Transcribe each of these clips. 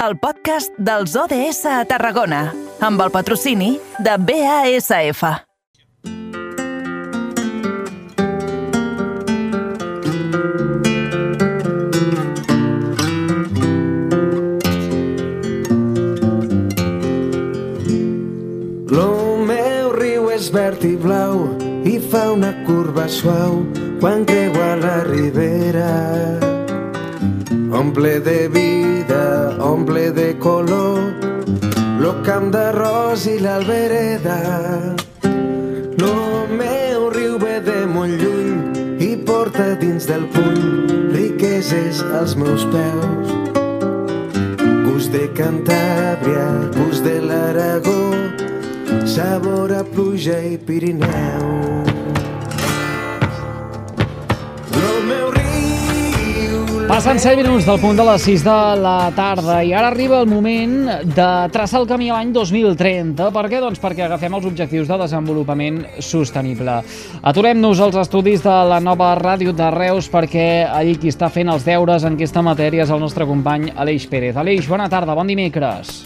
el podcast dels ODS a Tarragona, amb el patrocini de BASF. Lo meu riu és verd i blau i fa una curva suau quan creua la ribera. Omple de vida, omple de color, lo camp d'arròs i l'albereda. Lo meu riu ve de molt lluny i porta dins del puny riqueses als meus peus. Gust de Cantàbria, gust de l'Aragó, sabor a pluja i Pirineu. Passen 7 minuts del punt de les 6 de la tarda i ara arriba el moment de traçar el camí a l'any 2030. Per què? Doncs perquè agafem els objectius de desenvolupament sostenible. Aturem-nos als estudis de la nova ràdio de Reus perquè allí qui està fent els deures en aquesta matèria és el nostre company Aleix Pérez. Aleix, bona tarda, bon dimecres.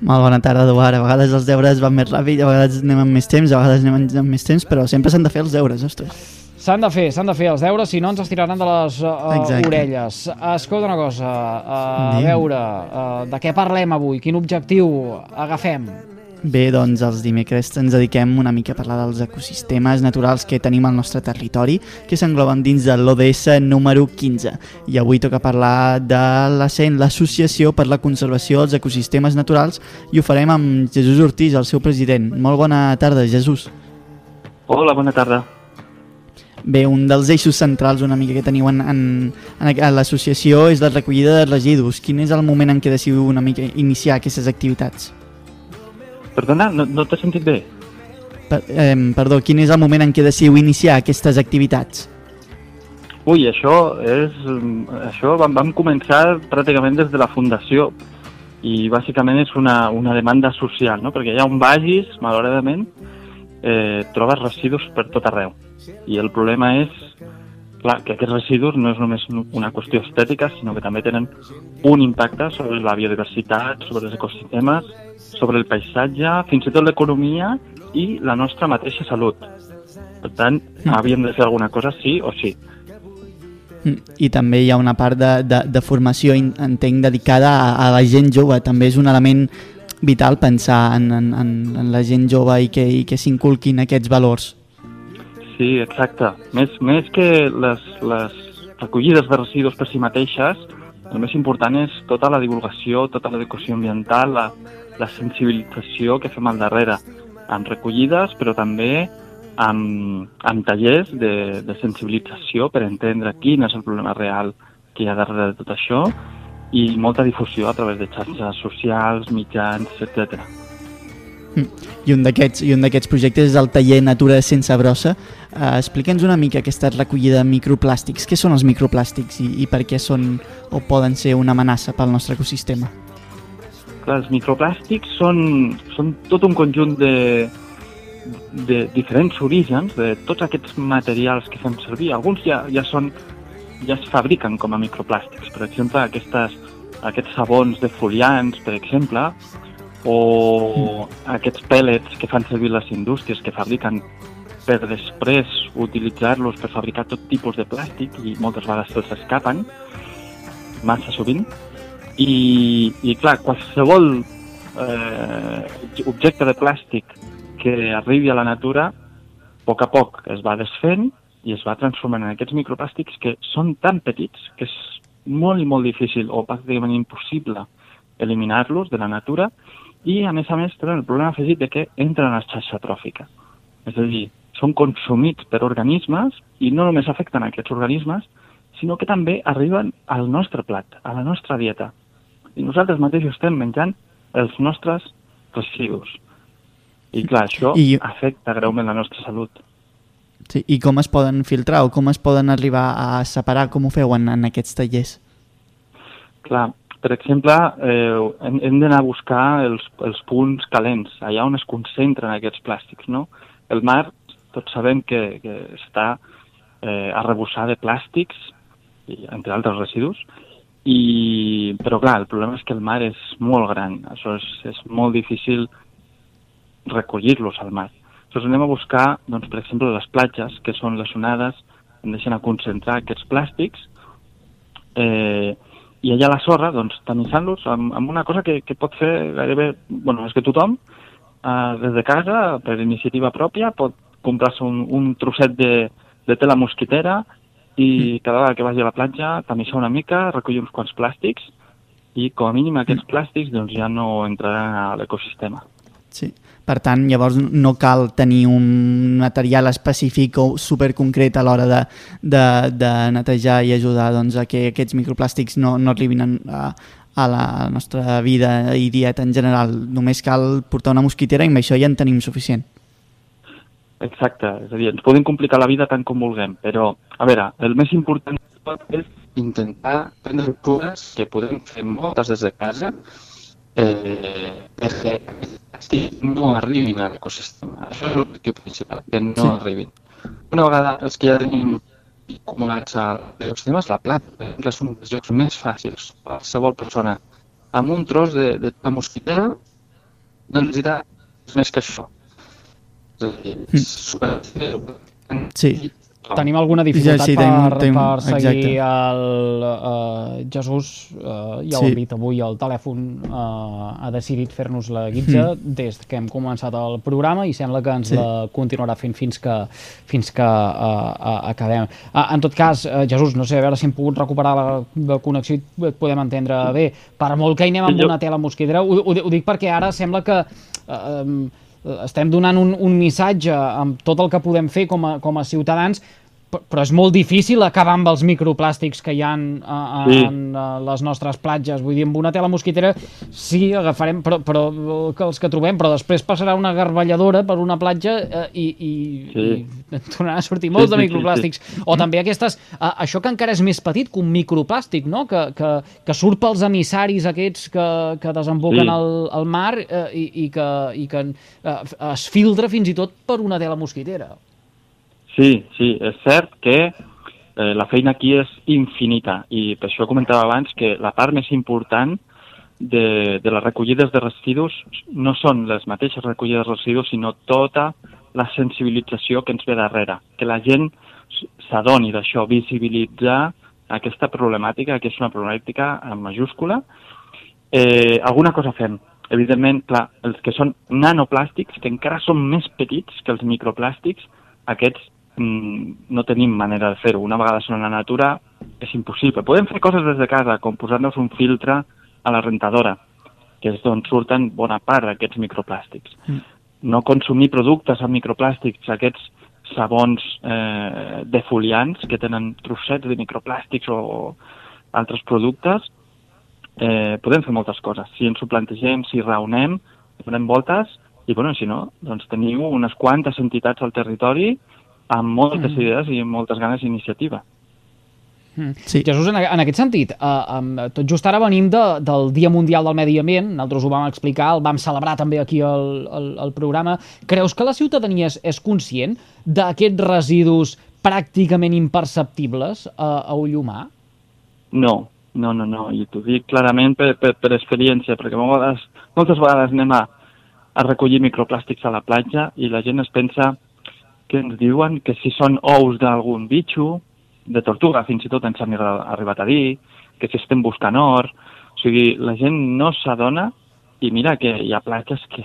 Molt bona tarda, Eduard. A vegades els deures van més ràpid, a vegades anem amb més temps, a vegades anem amb més temps, però sempre s'han de fer els deures, ostres. S'han de fer, s'han de fer els deures, si no ens estiraran de les uh, Exacte. orelles. Escolta una cosa, uh, a veure, uh, de què parlem avui? Quin objectiu agafem? Bé, doncs els dimecres ens dediquem una mica a parlar dels ecosistemes naturals que tenim al nostre territori, que s'engloben dins de l'ODS número 15. I avui toca parlar de l'ACEN, l'Associació per la Conservació dels Ecosistemes Naturals, i ho farem amb Jesús Ortiz, el seu president. Molt bona tarda, Jesús. Hola, bona tarda. Bé, un dels eixos centrals una mica que teniu en, en, en, l'associació és la recollida de residus. Quin és el moment en què decidiu una mica iniciar aquestes activitats? Perdona, no, no t'he sentit bé. Per, eh, perdó, quin és el moment en què decidiu iniciar aquestes activitats? Ui, això és... Això vam, vam començar pràcticament des de la fundació i bàsicament és una, una demanda social, no? perquè allà on vagis, malauradament, eh, trobes residus per tot arreu. I el problema és clar, que aquests residus no és només una qüestió estètica, sinó que també tenen un impacte sobre la biodiversitat, sobre els ecosistemes, sobre el paisatge, fins i tot l'economia i la nostra mateixa salut. Per tant, havíem de fer alguna cosa sí o sí. Mm, I també hi ha una part de, de, de formació, entenc, dedicada a, a la gent jove. També és un element vital pensar en, en, en, la gent jove i que, i que s'inculquin aquests valors. Sí, exacte. Més, més que les, les recollides de residus per si mateixes, el més important és tota la divulgació, tota l'educació ambiental, la, la sensibilització que fem al darrere, amb recollides, però també amb, amb tallers de, de sensibilització per entendre quin és el problema real que hi ha darrere de tot això i molta difusió a través de xarxes socials, mitjans, etc. I un d'aquests i un d'aquests projectes és el taller Natura sense brossa. Uh, Explica'ns una mica aquesta recollida de microplàstics. Què són els microplàstics i, i per què són o poden ser una amenaça pel nostre ecosistema? Clar, els microplàstics són, són tot un conjunt de, de diferents orígens, de tots aquests materials que fem servir. Alguns ja, ja, són, ja es fabriquen com a microplàstics. Per exemple, aquestes, aquests sabons defoliants, per exemple, o aquests pèl·lets que fan servir les indústries que fabriquen per després utilitzar-los per fabricar tot tipus de plàstic i moltes vegades se'ls escapen, massa sovint. I, i clar, qualsevol eh, objecte de plàstic que arribi a la natura, a poc a poc es va desfent i es va transformant en aquests microplàstics que són tan petits que és molt i molt difícil o pràcticament impossible eliminar-los de la natura i, a més a més, tenen el problema afegit de que entren a la xarxa tròfica. És a dir, són consumits per organismes i no només afecten a aquests organismes, sinó que també arriben al nostre plat, a la nostra dieta. I nosaltres mateixos estem menjant els nostres residus. I clar, això I- I... afecta greument la nostra salut. Sí, I com es poden filtrar o com es poden arribar a separar, com ho feu en, aquests tallers? Clar, per exemple, eh, hem, hem d'anar a buscar els, els punts calents, allà on es concentren aquests plàstics, no? El mar, tots sabem que, que està eh, arrebossar de plàstics, i, entre altres residus, I, però clar, el problema és que el mar és molt gran, això és, és molt difícil recollir-los al mar. Llavors anem a buscar, doncs, per exemple, les platges, que són les onades, deixen a concentrar aquests plàstics, eh, i allà a la sorra, doncs, tamissant-los amb, amb una cosa que, que pot fer gairebé, bueno, és que tothom, eh, des de casa, per iniciativa pròpia, pot comprar-se un, un trosset de, de tela mosquitera i cada vegada que vagi a la platja tamissar una mica, recollir uns quants plàstics i com a mínim aquests plàstics doncs, ja no entraran a l'ecosistema. Sí. Per tant, llavors no cal tenir un material específic o superconcret a l'hora de, de, de netejar i ajudar doncs, a que aquests microplàstics no, no arribin a, a la nostra vida i dieta en general. Només cal portar una mosquitera i amb això ja en tenim suficient. Exacte, és a dir, ens podem complicar la vida tant com vulguem, però, a veure, el més important és intentar prendre cures que podem fer moltes des de casa eh, perquè sí, no arribin a l'ecosistema. Això és l'objectiu principal, que no sí. arribin. Una vegada els que ja tenim acumulats a l'ecosistema és la plata, per exemple, és un dels llocs més fàcils. Qualsevol persona amb un tros de, de la mosquitera no necessita més que això Sí. Tenim alguna dificultat sí, per, tenim, tenim, per seguir exacte. el uh, Jesús, uh, ja ho Sí. hem dit avui, el telèfon uh, ha decidit fer-nos la guitza Mm. des que hem començat el programa i sembla que ens Sí. la continuarà fent fins que, fins que uh, uh, acabem. Uh, en tot cas, uh, Jesús, no sé, a veure si hem pogut recuperar la, la connexió i et podem entendre bé. Per molt que hi anem amb una tela mosquitera, ho, ho, ho dic perquè ara sembla que uh, um, estem donant un, un missatge amb tot el que podem fer com a, com a ciutadans, però és molt difícil acabar amb els microplàstics que hi ha en, a, Sí. en a les nostres platges. Vull dir, amb una tela mosquitera sí, agafarem, però, però els que trobem, però després passarà una garballadora per una platja eh, i, i, Sí. i et tornaran a sortir molts Sí, de sí, sí, microplàstics. O també aquestes, eh, això que encara és més petit que un microplàstic, no? que, que, que surt pels emissaris aquests que, que desemboquen Sí. al, al mar eh, i, i que, i que eh, es filtra fins i tot per una tela mosquitera. Sí, sí, és cert que eh, la feina aquí és infinita i per això comentava abans que la part més important de, de les recollides de residus no són les mateixes recollides de residus, sinó tota la sensibilització que ens ve darrere, que la gent s'adoni d'això, visibilitzar aquesta problemàtica, que és una problemàtica en majúscula. Eh, alguna cosa fem. Evidentment, clar, els que són nanoplàstics, que encara són més petits que els microplàstics, aquests no tenim manera de fer-ho. Una vegada són a la natura és impossible. Podem fer coses des de casa, com posar-nos un filtre a la rentadora, que és d'on surten bona part d'aquests microplàstics. Mm. No consumir productes amb microplàstics, aquests sabons eh, defoliants que tenen trossets de microplàstics o altres productes, eh, podem fer moltes coses. Si ens ho plantegem, si raonem, donem voltes, i bueno, si no, doncs teniu unes quantes entitats al territori amb moltes Mm. idees i amb moltes ganes d'iniciativa. Sí. Jesús, en, en aquest sentit, eh, um, tot just ara venim de, del Dia Mundial del Medi Ambient, nosaltres ho vam explicar, el vam celebrar també aquí al, al, al programa. Creus que la ciutadania és, és conscient d'aquests residus pràcticament imperceptibles a, a ull humà? No, no, no, no, i t'ho dic clarament per, per, per experiència, perquè moltes, moltes vegades anem a, a recollir microplàstics a la platja i la gent es pensa que ens diuen que si són ous d'algun bitxo, de tortuga fins i tot ens han arri- arribat a dir, que si estem buscant or, o sigui, la gent no s'adona i mira que hi ha platges que,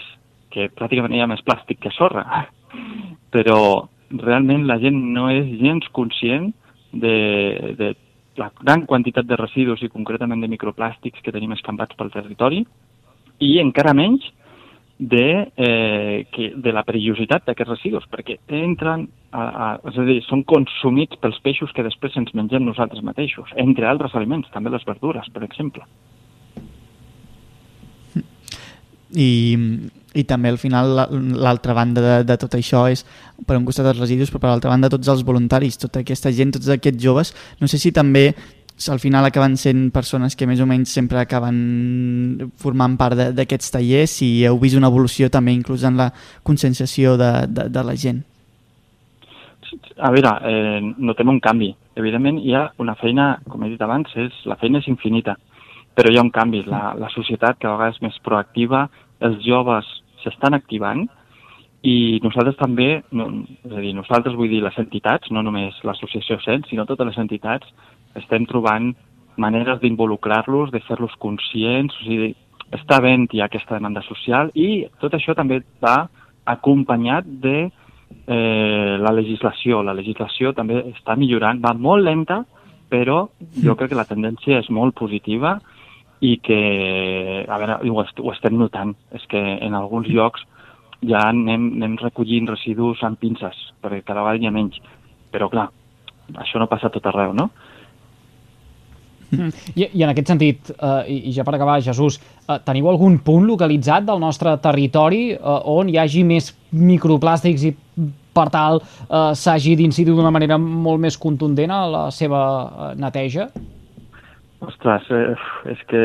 que pràcticament hi ha més plàstic que sorra, però realment la gent no és gens conscient de, de la gran quantitat de residus i concretament de microplàstics que tenim escampats pel territori i encara menys de, eh, que, de la perillositat d'aquests residus, perquè entren, a, a, és a dir, són consumits pels peixos que després ens mengem nosaltres mateixos, entre altres aliments, també les verdures, per exemple. I, i també al final la- l'altra banda de, de tot això és per un costat els residus però per l'altra banda tots els voluntaris tota aquesta gent, tots aquests joves no sé si també al final acaben sent persones que més o menys sempre acaben formant part d'aquests tallers si heu vist una evolució també inclús en la conscienciació de, de, de la gent A veure, eh, notem un canvi. evidentment hi ha una feina, com he dit abans, és, la feina és infinita, però hi ha un canvi. La, la societat cada vegada és més proactiva, els joves s'estan activant i nosaltres també, no, és a dir, nosaltres vull dir les entitats, no només l'associació CEN, sinó totes les entitats, estem trobant maneres d'involucrar-los, de fer-los conscients, o sigui, està havent hi aquesta demanda social i tot això també va acompanyat de eh, la legislació. La legislació també està millorant, va molt lenta, però jo crec que la tendència és molt positiva i que, a veure, ho, est ho estem notant, és que en alguns llocs ja anem, anem recollint residus amb pinces, perquè cada vegada hi ha menys. Però, clar, això no passa tot arreu, no? I, I en aquest sentit, eh, i, i ja per acabar, Jesús, eh, teniu algun punt localitzat del nostre territori eh, on hi hagi més microplàstics i per tal eh, s'hagi d'incidir d'una manera molt més contundent a la seva eh, neteja? Ostres, eh, és que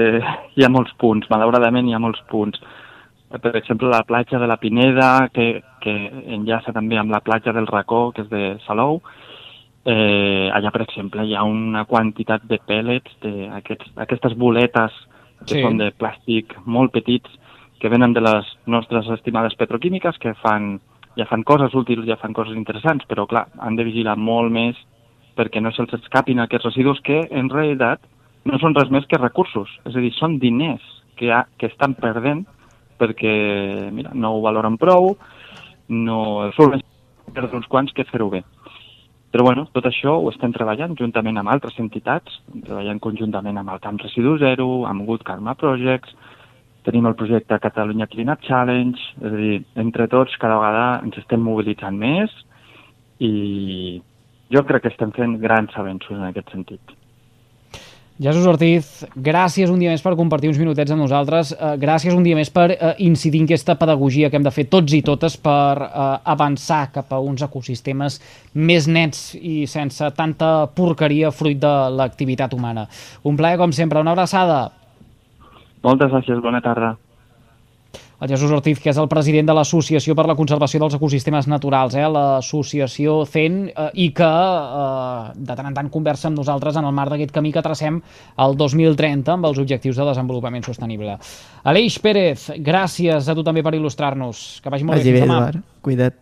hi ha molts punts, malauradament hi ha molts punts. Eh, Per exemple, la platja de la Pineda, que, que enllaça també amb la platja del Racó, que és de Salou, allà, per exemple, hi ha una quantitat de pèl·lets, d'aquestes aquestes boletes que Sí. són de plàstic molt petits, que venen de les nostres estimades petroquímiques, que fan, ja fan coses útils, ja fan coses interessants, però, clar, han de vigilar molt més perquè no se'ls escapin aquests residus que, en realitat, no són res més que recursos. És a dir, són diners que, ha, que estan perdent perquè, mira, no ho valoren prou, no volen perdre uns quants que fer-ho bé. Però bueno, tot això ho estem treballant juntament amb altres entitats, treballant conjuntament amb el Camp Residu Zero, amb Good Karma Projects, tenim el projecte Catalunya Clean Up Challenge, és a dir, entre tots cada vegada ens estem mobilitzant més i jo crec que estem fent grans avenços en aquest sentit. Jesús Ortiz, gràcies un dia més per compartir uns minutets amb nosaltres, eh, gràcies un dia més per eh, incidir en aquesta pedagogia que hem de fer tots i totes per eh, avançar cap a uns ecosistemes més nets i sense tanta porqueria fruit de l'activitat humana. Un plaer, com sempre, una abraçada. Moltes gràcies, bona tarda. El Jesús Ortiz, que és el president de l'Associació per la Conservació dels Ecosistemes Naturals, eh? l'associació CEN, eh, i que eh, de tant en tant conversa amb nosaltres en el marc d'aquest camí que tracem el 2030 amb els objectius de desenvolupament sostenible. Aleix Pérez, gràcies a tu també per il·lustrar-nos. Que vagi molt Vagi bé. bé. Eduard. Cuida't.